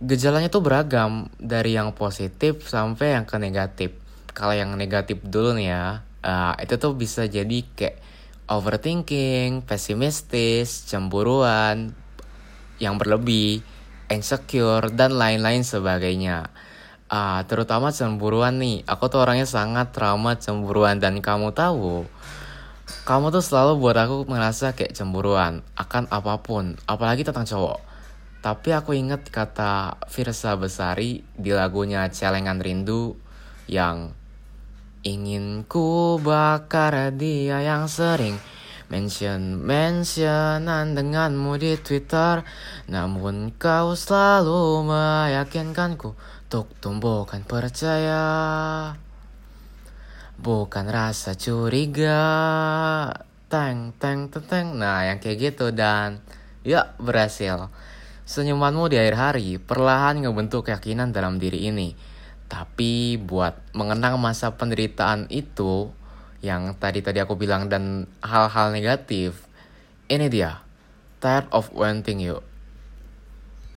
gejalanya tuh beragam dari yang positif sampai yang ke negatif. Kalau yang negatif dulu nih ya, uh, itu tuh bisa jadi kayak overthinking, pesimistis, cemburuan yang berlebih, insecure dan lain-lain sebagainya. Uh, terutama cemburuan nih, aku tuh orangnya sangat trauma cemburuan dan kamu tahu, kamu tuh selalu buat aku merasa kayak cemburuan akan apa pun, apalagi tentang cowok. Tapi aku inget kata Firsa Besari di lagunya Celengan Rindu yang ingin ku bakar dia yang sering mention mentionan denganmu di Twitter. Namun kau selalu meyakinkanku untuk tumbuhkan percaya. Bukan rasa curiga. Teng teng teng teng. Nah yang kayak gitu dan ya berhasil Senyumanmu di akhir hari perlahan ngebentuk keyakinan dalam diri ini. Tapi buat mengenang masa penderitaan itu yang tadi-tadi aku bilang dan hal-hal negatif, ini dia. Tired of wanting you.